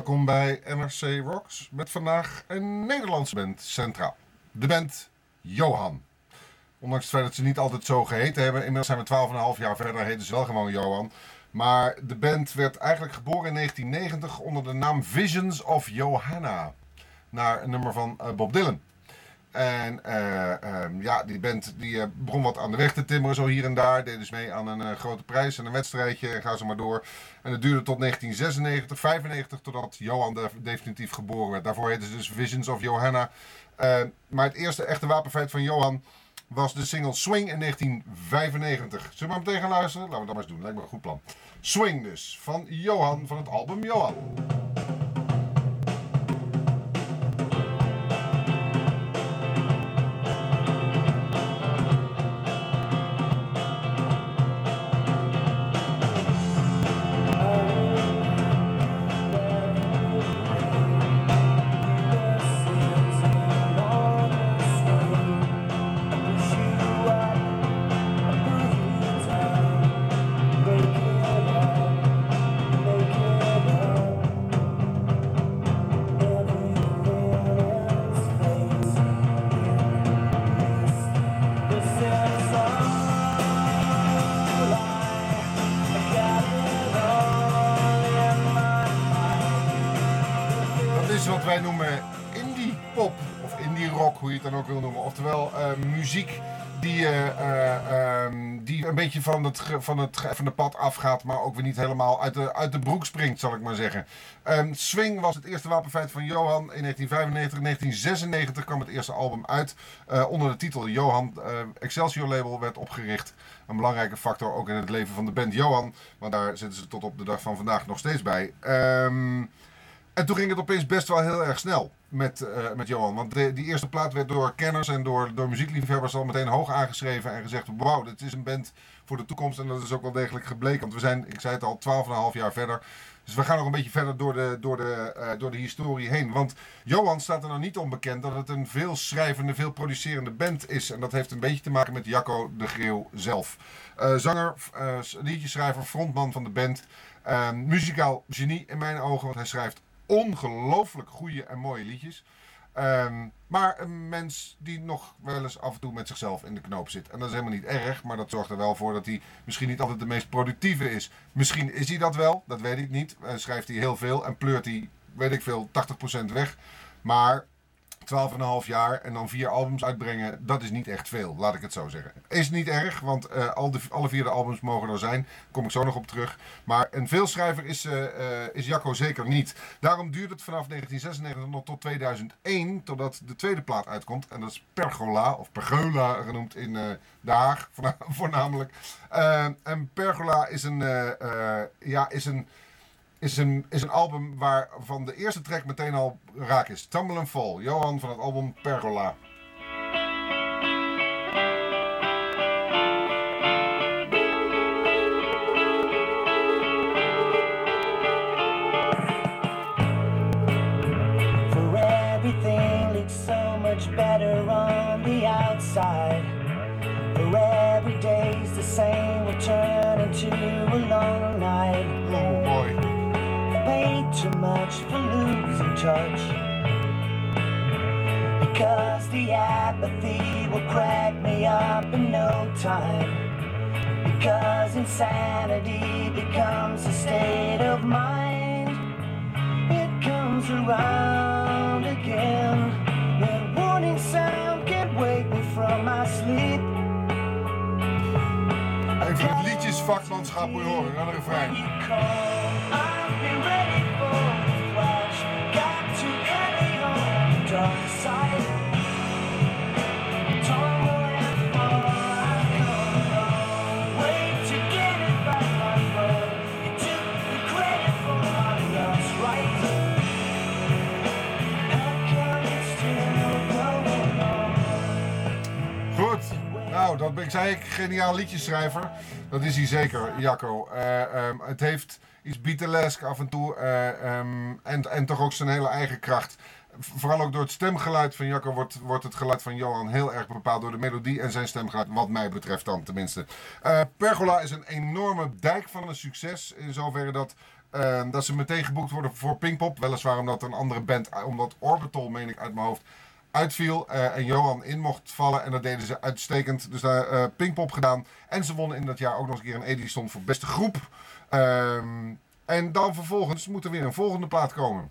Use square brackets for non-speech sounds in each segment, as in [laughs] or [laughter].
Welkom bij NRC Rocks met vandaag een Nederlandse band centraal. De band Johan. Ondanks het feit dat ze niet altijd zo geheten hebben, inmiddels zijn we 12,5 jaar verder, heten ze wel gewoon Johan. Maar de band werd eigenlijk geboren in 1990 onder de naam Visions of Johanna. Naar een nummer van eh, Bob Dylan. En eh, ehm, ja, die band die, eh, begon wat aan de weg te timmeren, zo hier en daar. Deed dus mee aan een eh, grote prijs en een wedstrijdje en ga zo maar door. En het duurde tot 1996, 95, totdat Johan de- definitief geboren werd. Daarvoor heette ze dus Visions of Johanna. Eh, maar het eerste echte wapenfeit van Johan was de single Swing in 1995. Zullen we maar meteen gaan luisteren? Laten we dat maar eens doen, lijkt me een goed plan. Swing dus, van Johan, van het album Johan. Noemen indie pop of indie rock, hoe je het dan ook wil noemen. Oftewel eh, muziek die, eh, eh, ehm, die een beetje van het, van het geëffende pad afgaat, maar ook weer niet helemaal uit de, uit de broek springt, zal ik maar zeggen. Ehm, Swing was het eerste wapenfeit van Johan in 1995. In 1996 kwam het eerste album uit onder de titel Johan. Excelsior label werd opgericht. Een belangrijke factor ook in het leven van de band Johan, want daar zitten ze tot op de dag van vandaag nog steeds bij. Ehm en toen ging het opeens best wel heel erg snel met, eh, met Johan. Want die eerste plaat werd door kenners en door, door muziekliefhebbers al meteen hoog aangeschreven. En gezegd, wauw, dit is een band voor de toekomst. En dat is ook wel degelijk gebleken. Want we zijn, ik zei het al, 12,5 jaar verder. Dus we gaan nog een beetje verder door de, door, de, eh, door de historie heen. Want Johan staat er nou niet onbekend dat het een veel schrijvende, veel producerende band is. En dat heeft een beetje te maken met Jacco de Greeuw zelf. Eh, zanger, liedjeschrijver, frontman van de band. Muzikaal genie in mijn ogen, want hij schrijft ongelooflijk goede en mooie liedjes. Ehm, maar een mens die nog wel eens af en toe met zichzelf in de knoop zit. En dat is helemaal niet erg, maar dat zorgt er wel voor dat hij misschien niet altijd de meest productieve is. Misschien is hij dat wel, dat weet ik niet. Eh, schrijft hij heel veel en pleurt hij, weet ik veel, 80% weg. Maar 12,5 jaar en dan vier albums uitbrengen, dat is niet echt veel, laat ik het zo zeggen. Is niet erg, want eh, al de, alle vier de albums mogen er zijn. Kom ik zo nog op terug. Maar een veelschrijver is, eh, is Jacco zeker niet. Daarom duurt het vanaf 1996 nog tot 2001, totdat de tweede plaat uitkomt. En dat is Pergola, of Pergola genoemd in Den Haag [laughs] voorna- voornamelijk. En Pergola is een, ja, is een is een, is een album waarvan de eerste track meteen al raak is. Tumble and Fall. Johan van het album Pergola. Touch. Because the apathy will crack me up in no time. Because insanity becomes a state of mind. It comes around again. That warning sound can't wake me from my sleep. Even het liedjesvakmanschap moet horen. De refrein. Nou, dat ik, zei ik, geniaal liedjeschrijver. Dat is hij zeker, Jacco. Eh, ehm, het heeft iets Beatlesk af en toe. eh, ehm, en, en toch ook zijn hele eigen kracht. Vooral ook door het stemgeluid van Jacco wordt, wordt het geluid van Johan heel erg bepaald door de melodie en zijn stemgeluid, wat mij betreft dan tenminste. Eh, Pergola is een enorme dijk van een succes, in zoverre dat eh, dat ze meteen geboekt worden voor Pinkpop. Weliswaar omdat een andere band, omdat Orbital, meen ik uit mijn hoofd, uitviel. eh, en Johan in mocht vallen. En dat deden ze uitstekend. Dus daar eh Pinkpop gedaan. En ze wonnen in dat jaar ook nog eens een keer een Edison voor beste groep. Ehm, en dan vervolgens moet er weer een volgende plaat komen.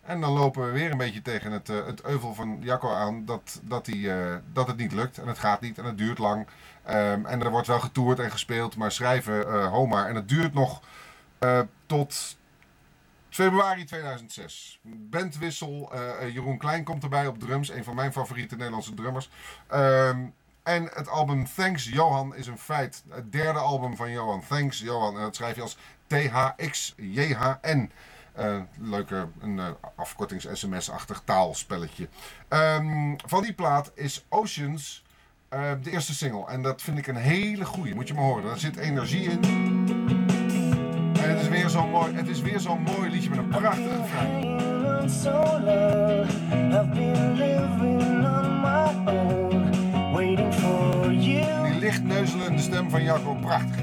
En dan lopen we weer een beetje tegen het, eh, het euvel van Jacco aan dat, dat, die, dat het niet lukt. En het gaat niet en het duurt lang. Ehm, en er wordt wel getoerd en gespeeld, maar schrijven Homa. En het duurt nog tot februari 2006. Bandwissel, eh, Jeroen Klein komt erbij op drums. Een van mijn favoriete Nederlandse drummers. Ehm, en het album Thanks Johan is een feit. Het derde album van Johan. Thanks Johan. En dat schrijf je als T-H-X-J-H-N. Eh, leuke een eh, afkortings-sms-achtig taalspelletje. Ehm, van die plaat is Oceans de eerste single. En dat vind ik een hele goeie. Moet je maar horen. Daar zit energie in. Het is weer zo'n mooi, het is weer zo'n mooi liedje met een prachtige refrein. Hanging on so long, I've been living on my own, waiting for you. Die licht neuzelende stem van Jacco, prachtig.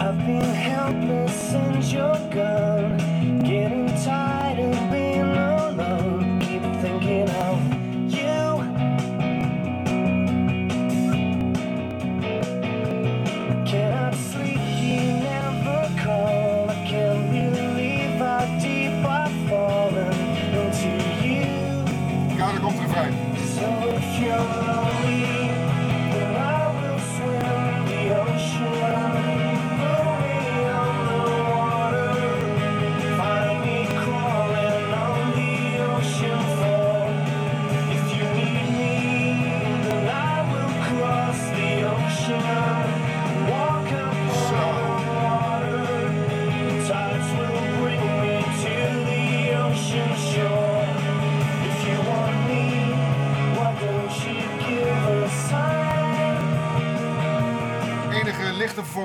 I've been helpless since you're gone,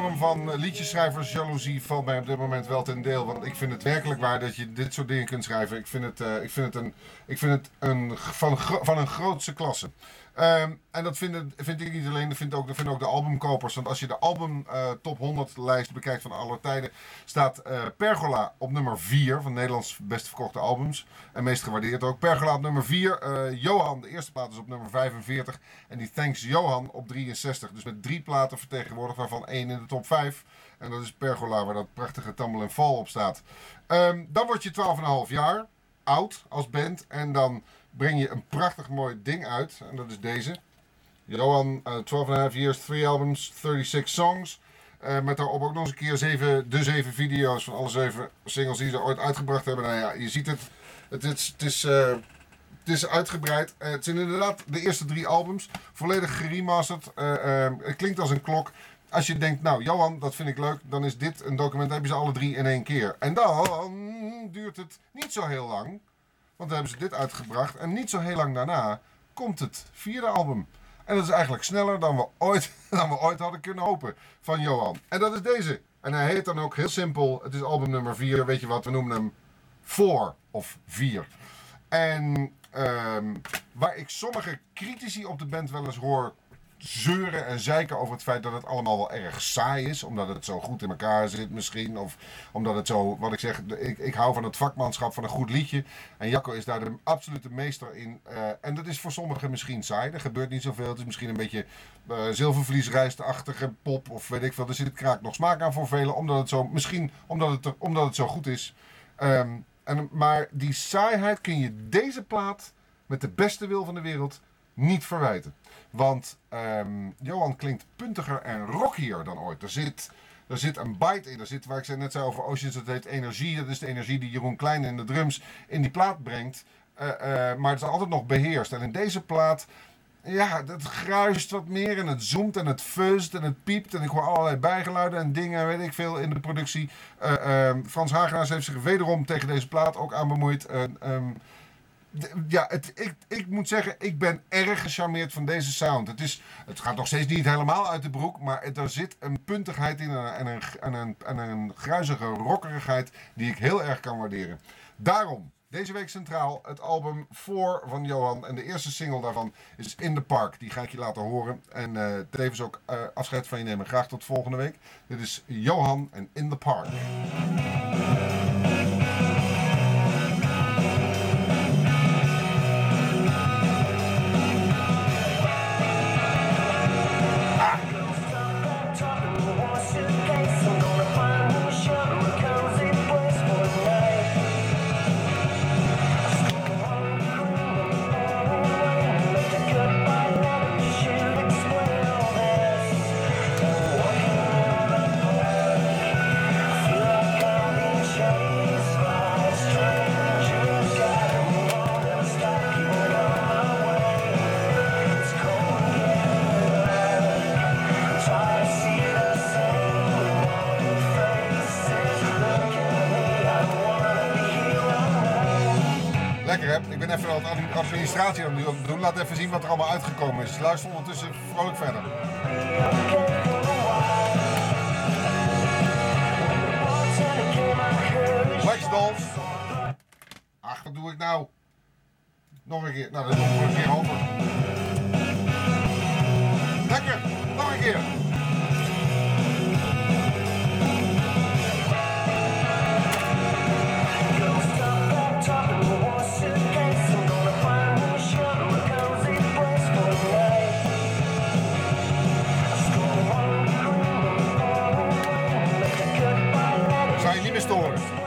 vorm van liedjeschrijversjaloezie valt mij op dit moment wel ten deel. Want ik vind het werkelijk waar dat je dit soort dingen kunt schrijven. Ik vind het, eh, ik vind het, een, ik vind het een, van, van een grootste klasse. Ehm, en dat vind, ik niet alleen, dat vinden ook, ook de albumkopers. Want als je de album eh, top 100 lijst bekijkt van alle tijden, staat eh, Pergola op nummer 4 van Nederlands best verkochte albums. En meest gewaardeerd ook. Pergola op nummer 4. eh, Johan, de eerste plaat is op nummer 45. En die Thanks Johan op 63. Dus met drie platen vertegenwoordigd, waarvan één in de top 5. En dat is Pergola, waar dat prachtige Tumble Fall op staat. Ehm, dan word je 12,5 jaar oud als band. En dan breng je een prachtig mooi ding uit. En dat is deze. Johan, eh 12,5 years, 3 albums, 36 songs. Eh, met daarop ook nog eens een keer zeven, de zeven video's van alle zeven singles die ze ooit uitgebracht hebben. Nou ja, je ziet het. Het is, het is, eh, het is uitgebreid. Het zijn inderdaad de eerste drie albums. Volledig geremasterd. Het klinkt als een klok. Als je denkt, nou Johan, dat vind ik leuk. Dan is dit een document. Dan heb je ze alle drie in één keer. En dan duurt het niet zo heel lang. Want dan hebben ze dit uitgebracht. En niet zo heel lang daarna komt het vierde album. En dat is eigenlijk sneller dan we ooit, [laughs] dan we ooit hadden kunnen hopen van Johan. En dat is deze. En hij heet dan ook heel simpel. Het is album nummer 4. Weet je wat? We noemen hem 4 of 4. En ehm, waar ik sommige critici op de band wel eens hoor zeuren en zeiken over het feit dat het allemaal wel erg saai is. Omdat het zo goed in elkaar zit misschien. Of omdat het zo, wat ik zeg, ik, ik hou van het vakmanschap van een goed liedje. En Jacco is daar de absolute meester in. Eh, en dat is voor sommigen misschien saai. Er gebeurt niet zoveel. Het is misschien een beetje uh, zilvervliesrijstachtige pop of weet ik veel. Er zit kraak nog smaak aan voor velen. Omdat het zo, misschien omdat het, er- omdat het zo goed is. Ehm, en, maar die saaiheid kun je deze plaat met de beste wil van de wereld niet verwijten. Want ehm, Johan klinkt puntiger en rockier dan ooit. Er zit, er zit een bite in. Er zit, waar ik net zei over Oceans, dat heet energie. Dat is de energie die Jeroen Klein in de drums in die plaat brengt. Eh, eh, maar het is altijd nog beheerst. En in deze plaat, ja, het gruist wat meer. En het zoomt en het fuzzt en het piept. En ik hoor allerlei bijgeluiden en dingen, weet ik veel, in de productie. Eh, ehm, Frans Hagenaars heeft zich wederom tegen deze plaat ook aan bemoeid. D- Ja, het, ik, ik moet zeggen, ik ben erg gecharmeerd van deze sound. Het, is, het gaat nog steeds niet helemaal uit de broek, maar er zit een puntigheid in en, en, een, en, een, en een gruizige rockerigheid die ik heel erg kan waarderen. Daarom Deze week centraal het album Voor van Johan. En de eerste single daarvan is In the Park. Die ga ik je laten horen. En eh, tevens ook eh, afscheid van je nemen. Graag tot volgende week. Dit is Johan en In the Park. Ik ben even wat admi- administratie aan het doen. Laat even zien wat er allemaal uitgekomen is. Luister ondertussen vrolijk verder. Wax Dolls. Ach, wat doe ik nou? Nog een keer. Nou, dat doen we een keer over. Lekker. Nog een keer. stores.